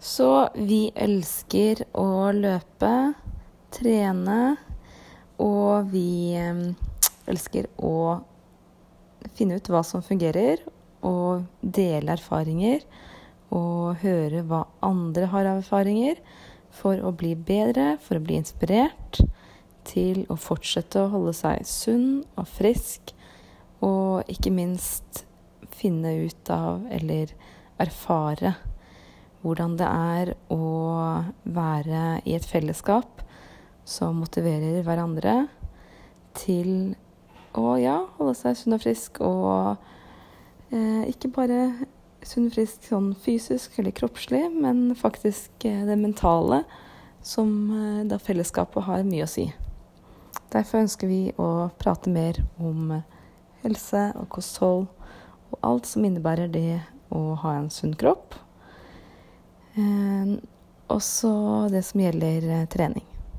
Så vi elsker å løpe, trene, og vi eh, elsker å finne ut hva som fungerer, og dele erfaringer. Og høre hva andre har av erfaringer, for å bli bedre, for å bli inspirert til å fortsette å holde seg sunn og frisk, og ikke minst finne ut av eller erfare hvordan det er å være i et fellesskap som motiverer hverandre til å ja, holde seg sunn og frisk, og eh, ikke bare sunn og frisk sånn fysisk eller kroppslig, men faktisk eh, det mentale, som eh, da fellesskapet har mye å si. Derfor ønsker vi å prate mer om helse og kosthold og alt som innebærer det å ha en sunn kropp. Eh, også det som gjelder eh, trening.